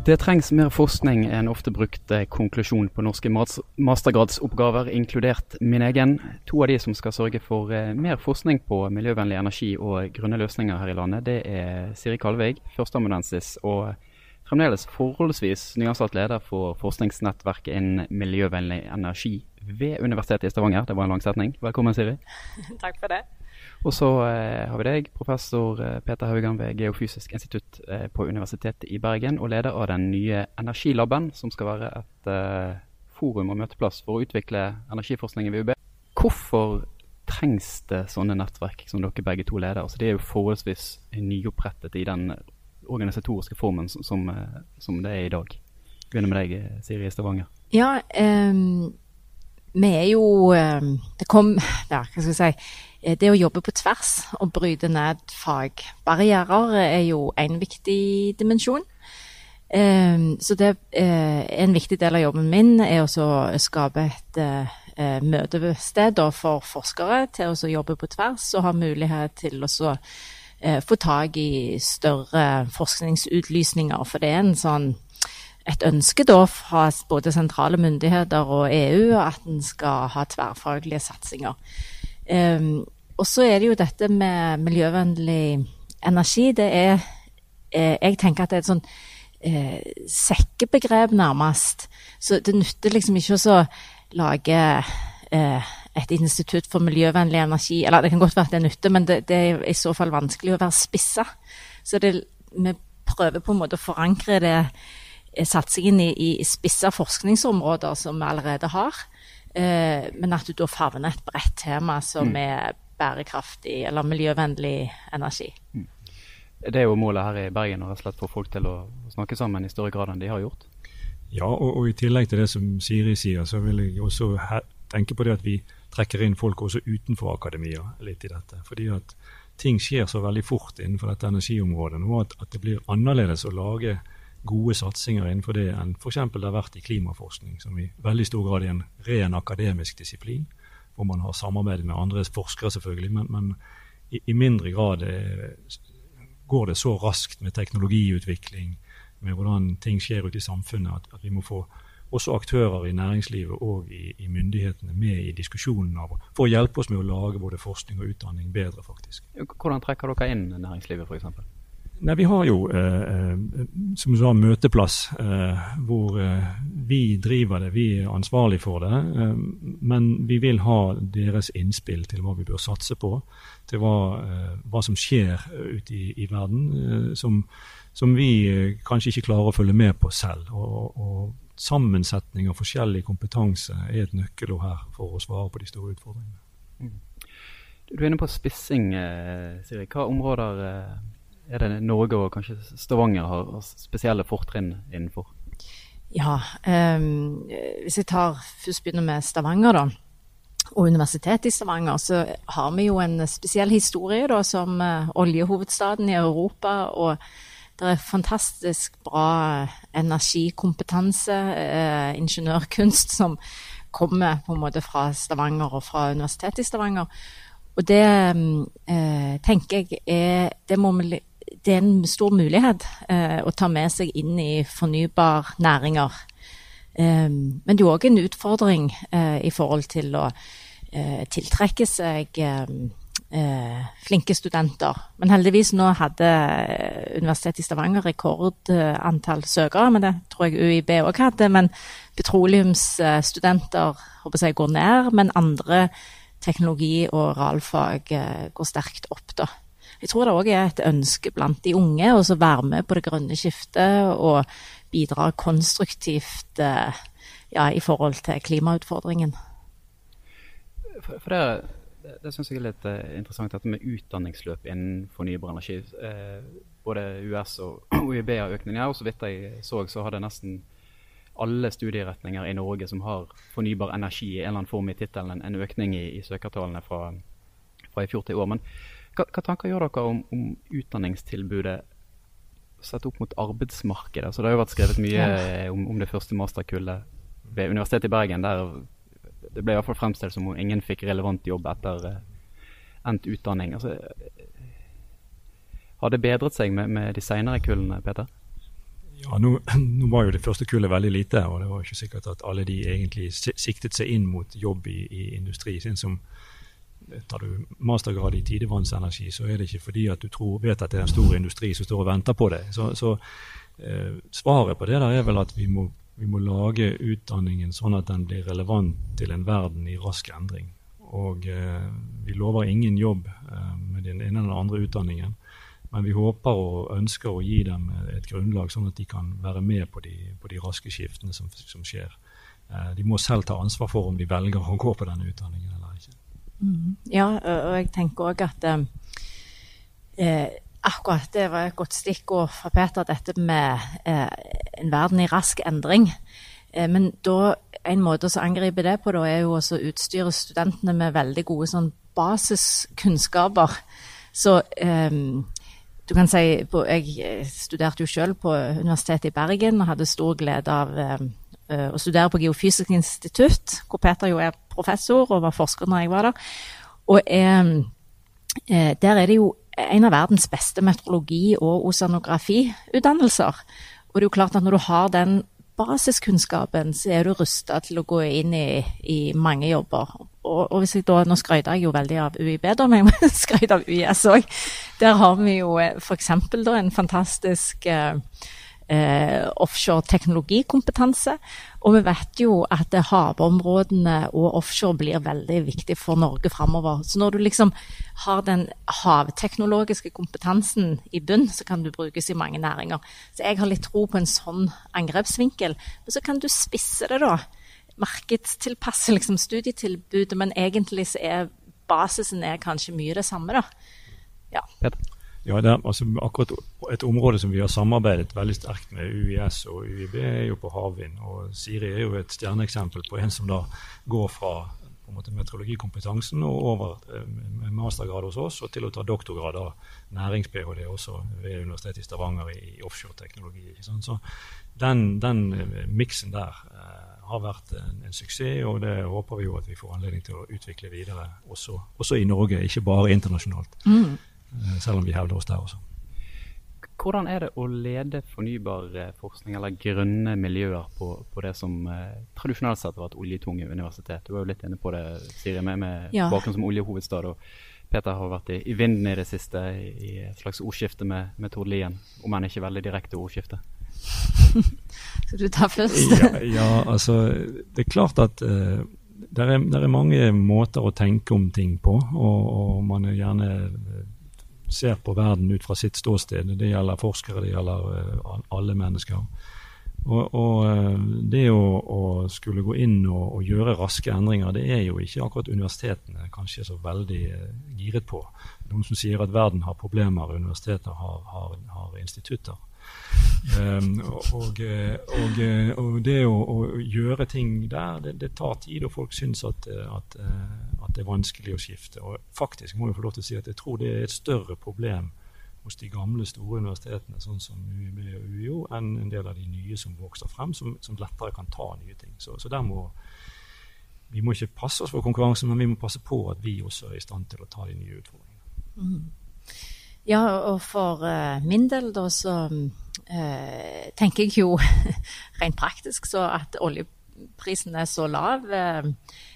Det trengs mer forskning, enn en ofte brukt eh, konklusjon på norske mastergradsoppgaver, inkludert min egen. To av de som skal sørge for eh, mer forskning på miljøvennlig energi og grønne løsninger her i landet, det er Siri Kalveig, førsteamanuensis og fremdeles forholdsvis nyansatt leder for forskningsnettverket innen miljøvennlig energi ved Universitetet i Stavanger. Det var en lang setning. Velkommen, Siri. Takk for det. Og så eh, har vi deg, professor eh, Peter Haugan ved Geofysisk institutt eh, på Universitetet i Bergen, og leder av den nye Energilaben, som skal være et forum og møteplass for å utvikle energiforskning i VUB. Hvorfor trengs det sånne nettverk som dere begge to leder? Altså, de er jo forholdsvis nyopprettet i den organisatoriske formen som, som, det er i dag. Begynner med deg, Siri Stavanger. Ja, um, vi er jo um, Det kom ja, hva skal jeg si Eh, det å jobbe på tvers og bryte ned fagbarrierer er jo en viktig dimensjon. Ehm, så det er eh, en viktig del av jobben min er å skape et eh, møtested for forskere til å jobbe på tvers og ha mulighet til å få tak i større forskningsutlysninger. For det er en sånn et ønske da fra både sentrale myndigheter og EU at en skal ha tverrfaglige satsinger. Um, og så er det jo dette med miljøvennlig energi. Det er eh, Jeg tenker at det er et sånn eh, sekkebegrep, nærmest. Så det nytter liksom ikke å lage eh, et institutt for miljøvennlig energi. Eller det kan godt være at det nytter, men det, det, er i så fall vanskelig å være spissa. Så det, vi prøver på en måte å forankre det satsingen i, i spissa forskningsområder som vi allerede har. Eh, men at du da favner et bredt tema som mm. er bærekraftig eller miljøvennlig energi. Mm. Det er jo målet her i Bergen å få folk til å snakke sammen i større grad enn de har gjort? Ja, og, og i tillegg til det som Siri sier, så vil jeg også tenke på det at vi trekker inn folk også utenfor akademia litt i dette. Fordi at ting skjer så veldig fort innenfor dette energiområdet nå at, at det blir annerledes å lage gode satsinger innenfor det enn f.eks. det har vært i klimaforskning, som i veldig stor grad er en ren akademisk disiplin, hvor man har samarbeid med andre forskere, selvfølgelig, men, men i, i, mindre grad er, går det så raskt med teknologiutvikling, med hvordan ting skjer ute i samfunnet, at, at vi må få også aktører i næringslivet og i, i, myndighetene med i diskusjonen av, for å hjelpe oss med å lage både forskning og utdanning bedre, faktisk. Hvordan trekker dere inn næringslivet, f.eks.? Nei, Vi har jo eh, som som sa, møteplass eh, hvor eh, vi driver det. Vi er ansvarlig for det. Eh, men vi vil ha deres innspill til hva vi bør satse på. Til hva, eh, hva som skjer ute i, i verden, som, som, vi kanskje ikke klarer å følge med på selv. Og, og sammensetning av forskjellig kompetanse er et nøkkelord her for å svare på de store utfordringene. Mm. Du er inne på spissing, Siri. Hva områder er det Norge og kanskje Stavanger har spesielle fortrinn innenfor? Ja, um, hvis jeg tar, først begynner med Stavanger, da. Og Universitetet i Stavanger, så har vi jo en spesiell historie da, som uh, oljehovedstaden i Europa. Og det er fantastisk bra energikompetanse, uh, ingeniørkunst, som kommer på en måte fra Stavanger og fra Universitetet i Stavanger. Og det uh, tenker jeg er Det må vi det er en stor mulighet eh, å ta med seg inn i fornybarnæringer. Eh, men det er òg en utfordring eh, i forhold til å eh, tiltrekke seg eh, eh, flinke studenter. Men heldigvis nå hadde Universitetet i Stavanger rekordantall søkere. Men det tror jeg UiB òg hadde. Men petroleumsstudenter håper jeg, går ned, men andre teknologi- og realfag går sterkt opp. da. Jeg tror det òg er et ønske blant de unge å være med på det grønne skiftet og bidra konstruktivt eh, ja, i forhold til klimautfordringen. For, for det, det, syns jeg er litt uh, interessant, dette med utdanningsløp innen fornybar energi. Eh, både US og OIB har økning her, og så vidt jeg så, så har det nesten alle studieretninger i Norge som har fornybar energi i en eller annen form i tittelen, en økning i, i søkertallene fra, fra, i fjor til i år. Men hva, hva tanker gjør dere om, om, utdanningstilbudet sett opp mot arbeidsmarkedet? Så det har jo vært skrevet mye ja. om, om, det første masterkullet ved Universitetet i Bergen. der Det ble i hvert fall fremstilt som om ingen fikk relevant jobb etter uh, endt utdanning. Altså, har det bedret seg med, med de senere kullene, Peter? Ja, nå, nå, var jo det første kullet veldig lite, og det var ikke sikkert at alle de egentlig siktet seg inn mot jobb i, i industri. Sånn som Tar du mastergrad i tidevannsenergi, så er det ikke fordi at du tror, vet at det er en stor industri som står og venter på deg. Så, så eh, svaret på det der er vel at vi må, vi må, lage utdanningen sånn at den blir relevant til en verden i rask endring. Og eh, vi lover ingen jobb eh, med den ene eller andre utdanningen. Men vi håper og ønsker å gi dem et grunnlag, sånn at de kan være med på de, på de raske skiftene som, som skjer. Eh, de må selv ta ansvar for om de velger å gå på denne utdanningen. Ja, og jeg tenker òg at eh, eh, akkurat det var et godt stikkord fra Peter, dette med eh, en verden i rask endring. Eh, men da, en måte å angripe det på da, er jo å utstyre studentene med veldig gode sånn basiskunnskaper. Så eh, du kan si, på, Jeg studerte jo selv på Universitetet i Bergen og hadde stor glede av eh, eh, å studere på Geofysisk institutt, hvor Peter jo er professor og var forsker når jeg var der. Og eh, eh Der er det jo en av verdens beste meteorologi- og oseanografiutdannelser. Og det er jo klart at når du har den basiskunnskapen, så er du rusta til å gå inn i, i mange jobber. Og, og, hvis jeg da, Nå skrøt jeg jo veldig av UiB, da, men jeg må av UiS òg. Der har vi jo eh, f.eks. en fantastisk eh, eh, offshore teknologikompetanse. Og vi vet jo at havområdene og offshore blir veldig viktig for Norge framover. Så når du liksom har den havteknologiske kompetansen i bunn, så kan du brukes i mange næringer. Så jeg har litt tro på en sånn angrepsvinkel. Men så kan du spisse det, da. Markedstilpasse liksom, studietilbudet, men egentlig så er basisen er kanskje mye det samme, da. Ja. Ja, det er altså akkurat Et område som vi har samarbeidet veldig sterkt med UiS og UiB, er jo på havvind. og Siri er jo et stjerneeksempel på en som da går fra på en måte meteorologikompetansen og over eh, med mastergrad hos oss og til å ta doktorgrad av nærings-ph.d. også ved Universitetet i Stavanger i offshoreteknologi. Så den, den eh, miksen der eh, har vært en, en, suksess, og det håper vi jo at vi får anledning til å utvikle videre også, også i Norge, ikke bare internasjonalt. Mm. Eh, selv om vi hevder oss der også. Hvordan er det å lede fornybar eh, forskning eller grønne miljøer på, på det som eh, tradisjonelt sett har vært oljetunge universitet? Du var jo litt inne på det, Siri, med, med ja. bakgrunn som oljehovedstad. og Peter har vært i, i, vinden i det siste i et slags ordskifte med, med Tord Lien, om enn ikke veldig direkte ordskifte. Skal du ta først? ja, ja, altså det er klart at eh, det er, er, mange måter å tenke om ting på, og, og man er gjerne ser på verden ut fra sitt ståsted. Det gjelder forskere, det gjelder uh, alle mennesker. Og, og uh, det å, å, skulle gå inn og, og, gjøre raske endringer, det er jo ikke akkurat universitetene kanskje så veldig uh, giret på. Noen som sier at verden har problemer, universiteter har, har, har institutter. Um, og, og, og, det å, å, gjøre ting der, det, det, tar tid, og folk syns at, at, at, det er vanskelig å skifte. Og faktisk må jeg få lov til å si at jeg tror det er et større problem hos de gamle, store universitetene, sånn som UiB og UiO, enn en del av de nye som vokser frem, som, som lettere kan ta nye ting. Så, så der må vi må ikke passe oss for konkurransen, men vi må passe på at vi også er i stand til å ta de nye utfordringene. Mm. Ja, og for uh, min del da så uh, tenker jeg jo rent praktisk så at oljeprisen er så lav, uh,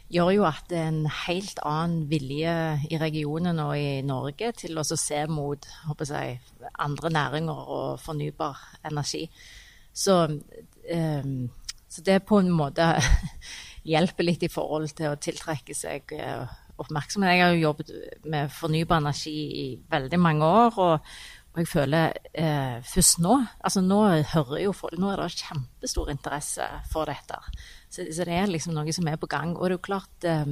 gjør jo at det er en helt annen vilje i regionen og i Norge til å se mot jeg, andre næringer og fornybar energi. Så, så det på en måte hjelper litt i forhold til å tiltrekke seg oppmerksomhet. Jeg har jo jobbet med fornybar energi i veldig mange år. og, og jeg føler eh, først nå altså Nå folk, nå er det kjempestor interesse for dette. Så, så, det er liksom noe som er på gang. Og det er jo klart eh,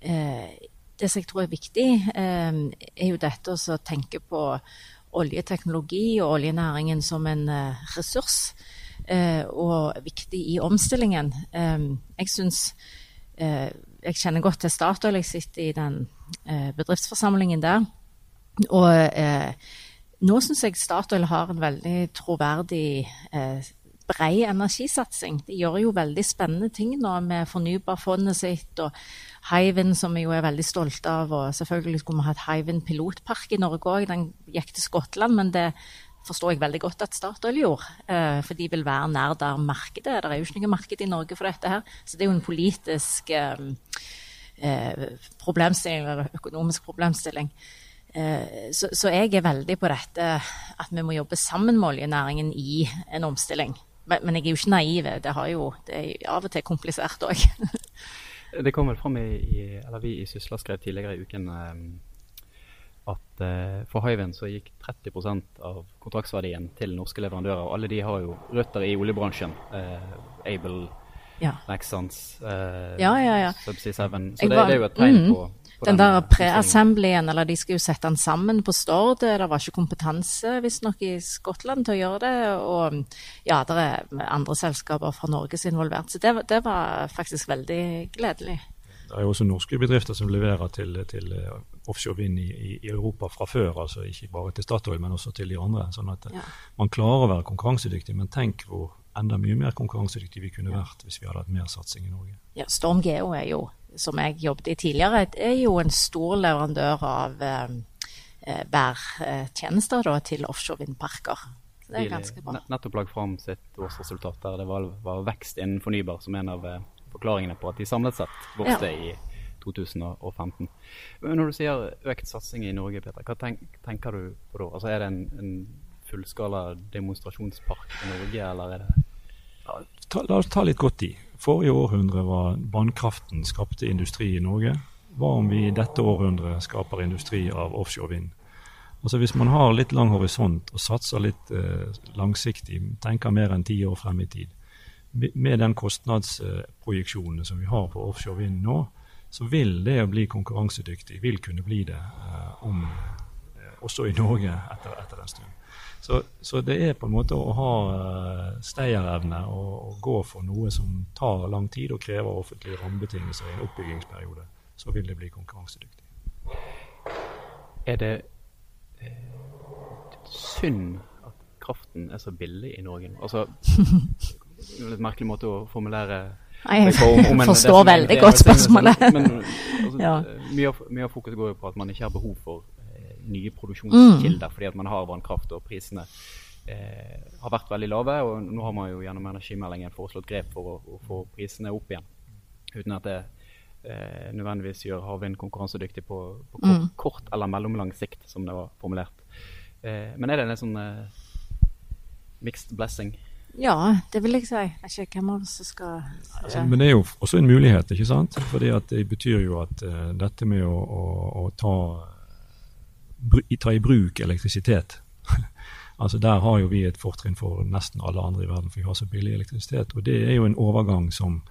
eh, Det som jeg tror er viktig, eh, er jo dette å tenke på oljeteknologi og oljenæringen som en eh, ressurs. Eh, og viktig i omstillingen. jeg syns jeg kjenner godt til Statoil. Jeg sitter i den eh, bedriftsforsamlingen der. Og eh, nå syns jeg Statoil har en veldig troverdig eh, brei energisatsing. De gjør jo veldig spennende ting nå med fornybarfondet sitt og Hywind, som vi jo er veldig stolte av. Og selvfølgelig skulle vi hatt Hywind pilotpark i Norge òg. Den gikk til Skottland, men det forstår jeg veldig godt at Statoil gjorde. Eh, for de vil være nær der markedet er. Det er jo ikke noe marked i Norge for dette her. Så det er jo en politisk eh, eh problemstilling, eller økonomisk problemstilling. Så, så, jeg er veldig på dette at vi må jobbe sammen med oljenæringen i en omstilling. Men, men jeg er jo ikke naiv. Det, jo, det er av og til komplisert òg. det kom vel fram i, i, eller Vi i Sysla skrev tidligere i uken at eh, for Hywind så gikk 30% av kontraktsverdien til norske leverandører. og Alle de har jo røtter i oljebransjen. Eh, Able, ja. Nexans, eh, ja, ja, ja. Subsea 7. Så det, var, det, er jo et tegn mm, på, på, Den, den der pre-assemblyen, eller de skal jo sette den sammen på Stord. Det var ikke kompetanse visstnok i Skottland til å gjøre det. Og ja, det er andre selskaper fra Norge som er involvert. Så det, det var faktisk veldig gledelig. Det er jo også norske bedrifter som leverer til, til offshore vind i, i, Europa fra før. altså Ikke bare til Statoil, men også til de andre. sånn at ja. Man klarer å være konkurransedyktig, men tenk hvor enda mye mer konkurransedyktig vi kunne vært hvis vi hadde hatt mer satsing i Norge. Ja, Storm Geo er jo, som jeg jobbet i tidligere, er jo en stor leverandør av eh, eh bærtjenester da, til offshore vindparker. Så det er ganske bra. Nettopp lagt fram sitt årsresultat der det var, var, vekst innen fornybar som en av eh, forklaringene på at de samlet sett vokste ja. i 2015. Men når du sier økt satsing i Norge, Peter, hva tenk, tenker du på da? Altså, er det en, en fullskala demonstrasjonspark i Norge, eller er det ja, ta, La oss ta litt godt i. Forrige århundre var vannkraften skapte industri i Norge. Hva om vi i dette århundret skaper industri av offshore vind? Altså Hvis man har litt lang horisont og satser litt eh, langsiktig, tenker mer enn ti år frem i tid, med den kostnadsprojeksjonen som vi har på offshore vind nå, så vil det å bli konkurransedyktig vil kunne bli det eh, om, eh, også i Norge etter, etter en stund. Så, så, det er på en måte å ha uh, stayerevne og, og, gå for noe som tar lang tid og krever offentlige rammebetingelser i en oppbyggingsperiode. Så vil det bli konkurransedyktig. Er det eh, synd at kraften er så billig i Norge? Altså, litt merkelig måte å formulere jeg forstår veldig godt spørsmålet. Men, altså, ja. mye, av, mye, av, fokuset går jo på at man ikke har behov for eh, nye produksjonskilder mm. fordi at man har vannkraft og prisene eh, har vært veldig lave. Og nå har man jo gjennom energimeldingen foreslått grep for å, å få prisene opp igjen. Uten at det eh, nødvendigvis gjør havvind konkurransedyktig på, på kort, mm. kort, eller mellomlang sikt, som det var formulert. Eh, men er det en sånn eh, mixed blessing? Ja, det vil jeg si. Jeg vet ikke hvem av oss som skal altså, Men det er jo også en mulighet, ikke sant? Fordi det betyr jo at uh, dette med å, å, å ta, br ta, i bruk elektrisitet altså Der har jo vi et fortrinn for nesten alle andre i verden, for vi har så billig elektrisitet. Og det er jo en overgang som,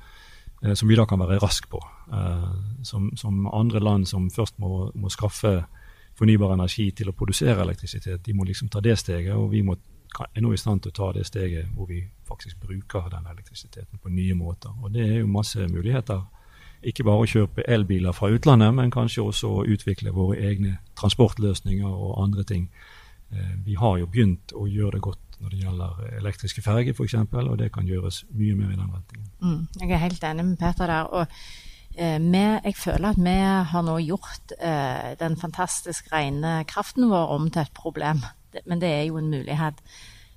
uh, som vi da kan være rask på. Uh, som, som, andre land som først må, må skaffe fornybar energi til å produsere elektrisitet, de må liksom ta det steget. og vi må er nå i stand til å ta det steget hvor vi faktisk bruker den elektrisiteten på nye måter. Og det er jo masse muligheter. Ikke bare å kjøpe elbiler fra utlandet, men kanskje også å utvikle våre egne transportløsninger og andre ting. Eh, vi har jo begynt å gjøre det godt når det gjelder elektriske ferger f.eks., og det kan gjøres mye mer i den retningen. Mm, jeg er helt enig med Peter der. og eh, vi, jeg føler at vi har nå gjort eh, den fantastisk rene kraften vår om til et problem men det er jo en mulighet.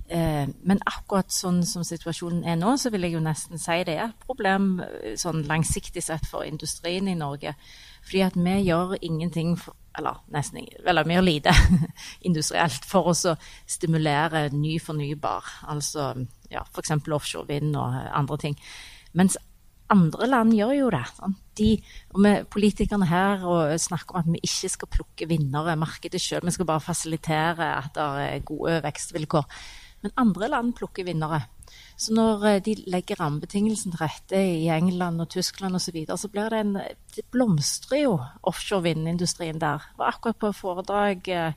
Eh, men akkurat sånn som situasjonen er nå, så vil jeg jo nesten si det er et problem eh, sånn langsiktig sett for industrien i Norge. Fordi at vi gjør ingenting, for, eller nesten eller vi gjør lite industrielt for å stimulere ny fornybar. Altså ja, f.eks. offshore vind og andre ting. Mens andre land gjør jo det. De, og vi, Politikerne her snakker om at vi ikke skal plukke vinnere, markedet sjøl. Vi skal bare fasilitere at det er gode vekstvilkår. Men andre land plukker vinnere. Så når eh, de legger rammebetingelsene til rette i England og Tyskland osv., så, videre, så blir det en Det blomstrer jo offshore vindindustrien der. Jeg var akkurat på foredrag eh,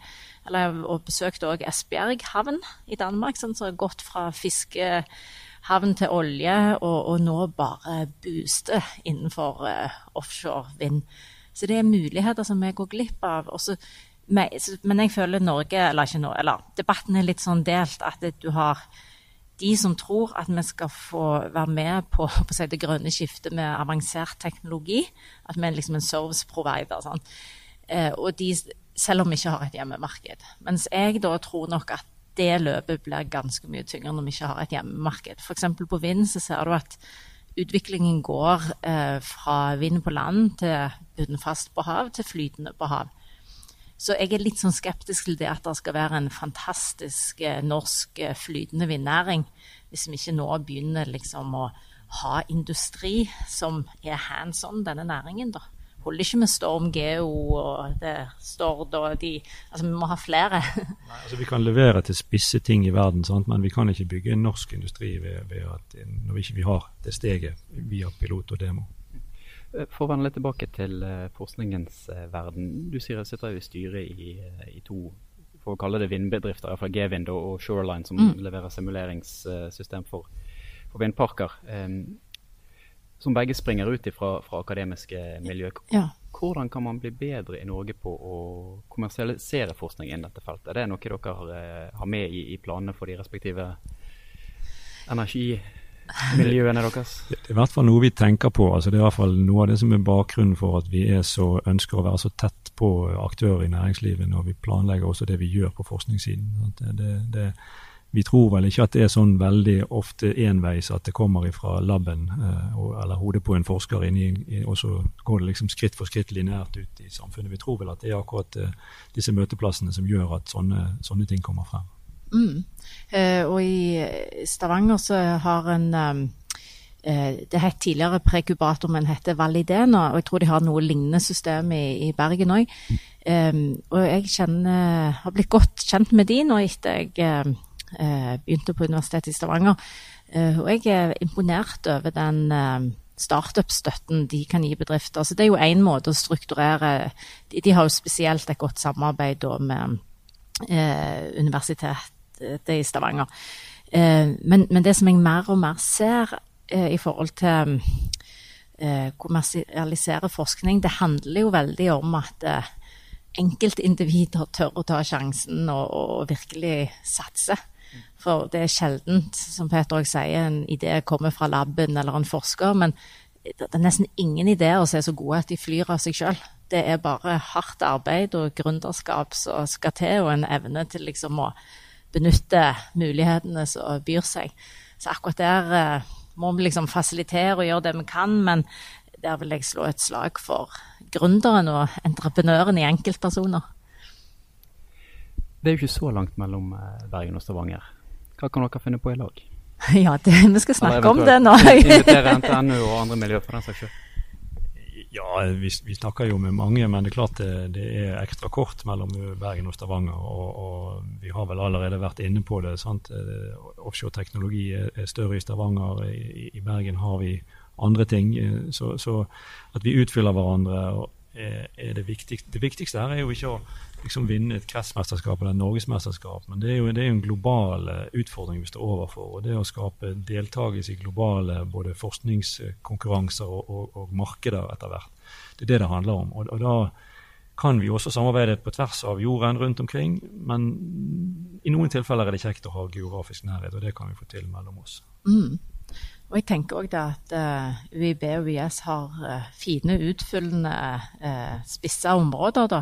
eller, og besøkte òg Esbjerg havn i Danmark, som har gått fra fiske havn til olje, og, og nå bare booster innenfor uh, offshore vind. Så det er muligheter som vi går glipp av. Også, men jeg føler Norge, eller ikke nå, eller debatten er litt sånn delt at du har de som tror at vi skal få være med på, på si, det grønne skiftet med avansert teknologi. At vi er liksom en service provider. Sånn. Og de, selv om vi ikke har et hjemmemarked. Mens jeg da tror nok at det løpet blir ganske mye tyngre når vi ikke har et hjemmemarked. F.eks. på vind så ser du at utviklingen går eh, fra vind på land til bunnfast på hav til flytende på hav. Så jeg er litt sånn skeptisk til det at det skal være en fantastisk eh, norsk eh, flytende vindnæring, hvis vi ikke nå begynner liksom å ha industri som er hands on denne næringen, da holder ikke med Storm Geo og det Stord og de Altså, vi må ha flere. Nei, altså Vi kan levere til spisse ting i verden, sant? men vi kan ikke bygge en norsk industri ved, ved at når vi ikke har det steget via pilot og demo. Eh, for å vende litt tilbake til uh, forskningens verden. Du sier jeg sitter i styret i, i, to for å kalle det vindbedrifter, iallfall G-Vind og, Shoreline, som mm. leverer simuleringssystem for, for vindparker. Um, som begge springer ut fra, fra akademiske miljø. Ja. Hvordan kan man bli bedre i Norge på å kommersialisere forskning innen dette feltet? Er det noe dere har, eh, har med i, i, planene for de respektive energimiljøene deres? Det er i hvert fall noe vi tenker på. Altså, det er i hvert fall noe av det som er bakgrunnen for at vi er så, ønsker å være så tett på aktører i næringslivet når vi planlegger også det vi gjør på forskningssiden. Det, det, det vi tror vel ikke at det er sånn veldig ofte enveis at det kommer fra laben eh, eller hodet på en forsker, inni, og så går det liksom skritt for skritt lineært ut i samfunnet. Vi tror vel at det er akkurat eh, disse møteplassene som gjør at sånne, sånne ting kommer frem. Mm. Eh, og i Stavanger så har en um, det het tidligere prekubator, men heter Validena. Og jeg tror de har noe lignende system i, i Bergen òg. Um, og jeg kjenner, har blitt godt kjent med de nå etter jeg Eh, begynte på Universitetet i Stavanger. Eh, og jeg er imponert over den eh, startup-støtten de kan gi bedrifter. Så Det er jo én måte å strukturere de, har jo spesielt et godt samarbeid med eh, Universitetet i Stavanger. Eh, men, men, det som jeg mer og mer ser eh, i forhold til kommersialisere forskning, det handler jo veldig om at enkeltindivider tør å ta sjansen og, og virkelig satse. For det er sjeldent, som Peter òg sier, en idé kommer fra laben eller en forsker. Men det er nesten ingen ideer som er så gode at de flyr av seg sjøl. Det er bare hardt arbeid og gründerskap som skal til, og en evne til liksom å benytte mulighetene som byr seg. Så akkurat der eh, må vi liksom fasilitere og gjøre det vi kan, men der vil jeg slå et slag for gründeren og entreprenøren i enkeltpersoner. Det er jo ikke så langt mellom eh, Bergen og Stavanger. Hva kan dere finne på i lag? Ja, det, vi skal snakke om det nå. Invitere NTNU og andre miljøer for den saks skyld. Ja, vi, vi, snakker jo med mange, men det er klart det, det er ekstra kort mellom Bergen og Stavanger. Og, og, vi har vel allerede vært inne på det. sant? Offshore-teknologi er større i Stavanger. I, I, Bergen har vi andre ting. Så, så at vi utfyller hverandre er, er det viktigste. Det viktigste her er jo ikke å liksom vinne et kretsmesterskap eller et norgesmesterskap, men det er, jo, det er en global eh, utfordring vi står overfor. og Det å skape deltakelse i globale både forskningskonkurranser og, og, og markeder etter hvert, det er det det handler om. Og, og, da kan vi også samarbeide på tvers av jorden rundt omkring, men i noen tilfeller er det kjekt å ha geografisk nærhet, og det kan vi få til mellom oss. Mm. Og jeg tenker òg at uh, eh, UiB og UiS har uh, fine, utfyllende, uh, spisse områder. da.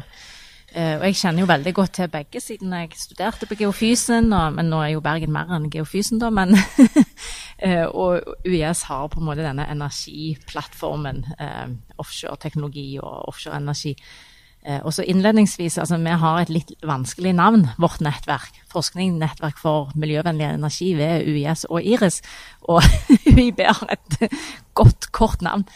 Uh, og jeg kjenner jo veldig godt til begge, siden jeg studerte på geofysen. Og, men nå er jo Bergen mer enn geofysen, da. Men, uh, og UiS har på en måte denne energiplattformen. Uh, Offshore-teknologi og offshore-energi. Og så innledningsvis, altså Vi har et litt vanskelig navn, vårt nettverk. Forskning, Nettverk for miljøvennlig energi ved UiS og IRIS. Og UiB har et godt, kort navn.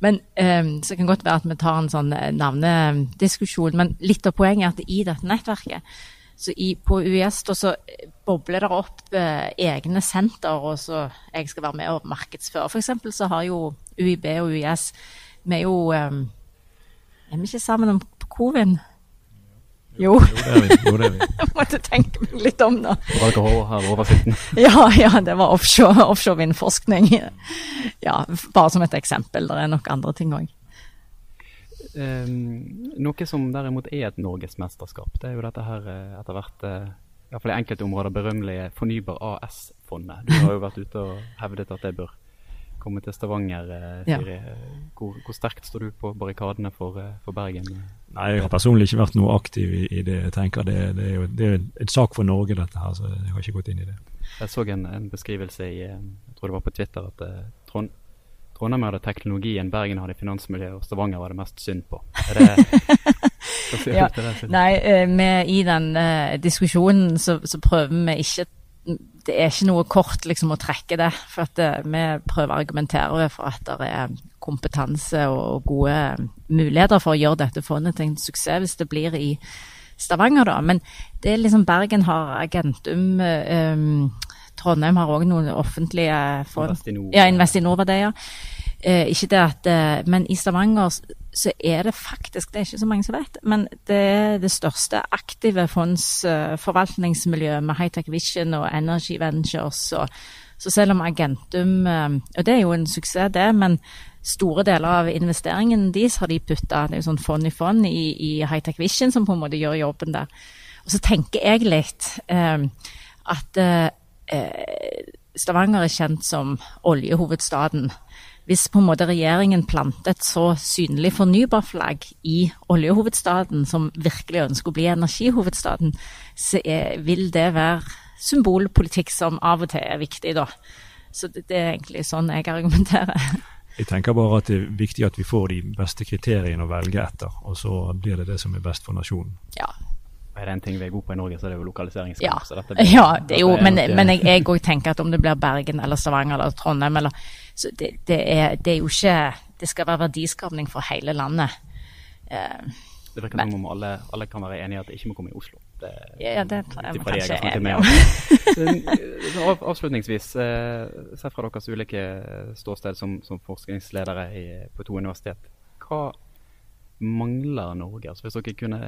Men um, Så det kan godt være at vi tar en sånn eh, navnediskusjon. Men litt av poenget er at i dette nettverket så i, På UiS da, så bobler det opp eh, egne senter, og så jeg skal være med og markedsføre. F.eks. så har jo UiB og UiS Vi er jo um, Er vi ikke sammen om Covin? Jo. jo, det er vi. Jo, det er vi. Jeg måtte tenke meg litt om nå. ja, ja, det var offshore, offshore vindforskning. Ja, bare som et eksempel. Det er nok andre ting òg. Um, ehm, noe som derimot er et norgesmesterskap, det er jo dette her eh, etter hvert iallfall i fall i enkelte områder berømmelige Fornybar AS-fondet. Du har jo vært ute og hevdet at det bør komme til Stavanger, uh, Siri. Ja. Hvor, hvor, sterkt står du på barrikadene for, for Bergen? Nei, jeg har personlig ikke vært noe aktiv i, i det. Jeg tenker det, det, er jo det er et sak for Norge, dette her, så jeg har ikke gått inn i det. Jeg så en, en beskrivelse i jeg tror det var på Twitter at uh, Trond, Trondheim hadde teknologien, Bergen hadde finansmiljøet, og Stavanger var det mest synd på. Er det, ja, nei, med, i den uh, diskusjonen så, så, prøver vi ikke Det er ikke noe kort liksom, å trekke det. For at uh, vi prøver å argumentere for at det er kompetanse og gode muligheter for å gjøre dette fondet til en suksess hvis det blir i Stavanger, da. Men det er liksom Bergen har Agentum. Um, Trondheim har òg noen offentlige fond. Investinor. Ja, Investinor-verdier. Eh, ikke det at, eh, men i Stavanger så er det faktisk, det er ikke så mange som vet, men det er det største aktive fondsforvaltningsmiljøet med Hightech Vision og Energy Ventures. Og, så selv om Agentum eh, Og det er jo en suksess, det, men store deler av investeringen deres har de putta det er jo sånn fond i fond i, i Hightech Vision, som på en måte gjør jobben der. Og så tenker jeg litt eh, at eh, Stavanger er kjent som oljehovedstaden. Hvis på en måte regjeringen planter et så synlig fornybarflagg i oljehovedstaden, som virkelig ønsker å bli energihovedstaden, så er, vil det være symbolpolitikk som av og til er viktig, da. Så det, det er egentlig sånn jeg argumenterer. Jeg tenker bare at det er viktig at vi får de beste kriteriene å velge etter, og så blir det det som er best for nasjonen. Ja. Er det en ting vi er gode på i Norge, så er det jo lokaliseringskamp. Ja, blir, ja det er jo, men, men jeg òg tenker at om det blir Bergen eller Stavanger eller Trondheim eller så det, det, er, det, er, jo ikke Det skal være verdiskapning for hele landet. Uh, det virker som om alle, alle, kan være enige i at det ikke må komme i Oslo. Det, ja, det tror jeg kanskje er enig om. Avslutningsvis, eh, sett fra deres ulike ståsted som, som forskningsledere i, på to universitet, hva mangler Norge? Altså Hvis dere kunne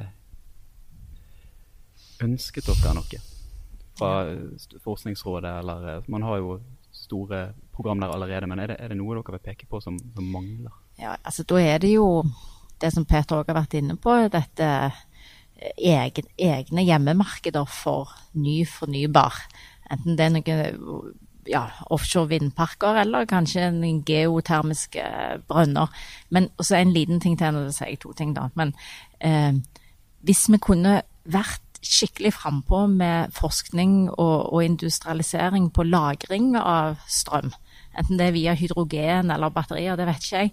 ønsket dere noe fra Forskningsrådet, eller eh, Man har jo store program der allerede, men er det, er det noe dere vil peke på som, som, mangler? Ja, altså Da er det jo det som Peter òg har vært inne på, dette eh, egen, egne hjemmemarkeder for ny fornybar. Enten det er noen ja, offshore vindparker eller kanskje en geotermiske brønner. Men også en liten ting til, nå sier jeg to ting, da. Men eh, hvis vi kunne vært skikkelig frampå med forskning og, og, industrialisering på lagring av strøm. Enten det er via hydrogen eller batterier, det vet ikke jeg.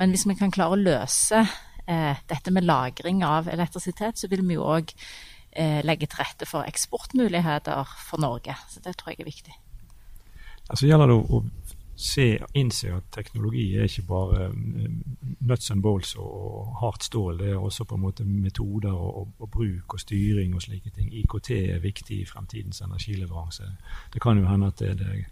Men hvis vi kan klare å løse eh, dette med lagring av elektrisitet, så vil vi jo òg eh, legge til rette for eksportmuligheter for Norge. Så det tror jeg er viktig. Altså gjelder det å se, innse at teknologi er ikke bare eh, nuts and bolts og hardt stål. Det er også på en måte metoder og, og, bruk og styring og slike ting. IKT er viktig i fremtidens energileveranse. Det kan jo hende at det er, det,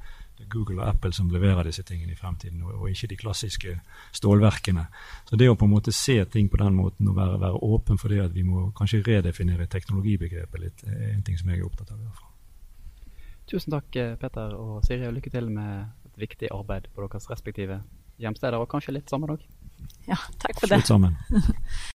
Google og Apple som leverer disse tingene i fremtiden, og, ikke de klassiske stålverkene. Så det å på en måte se ting på den måten og være, være åpen for det at vi må kanskje redefinere teknologibegrepet litt, er en ting som jeg er opptatt av. Tusen takk, Peter og Siri, og lykke til med viktig arbeid på deres respektive hjemsteder, og kanskje litt sammen òg. Ja, takk for det. Slutt sammen.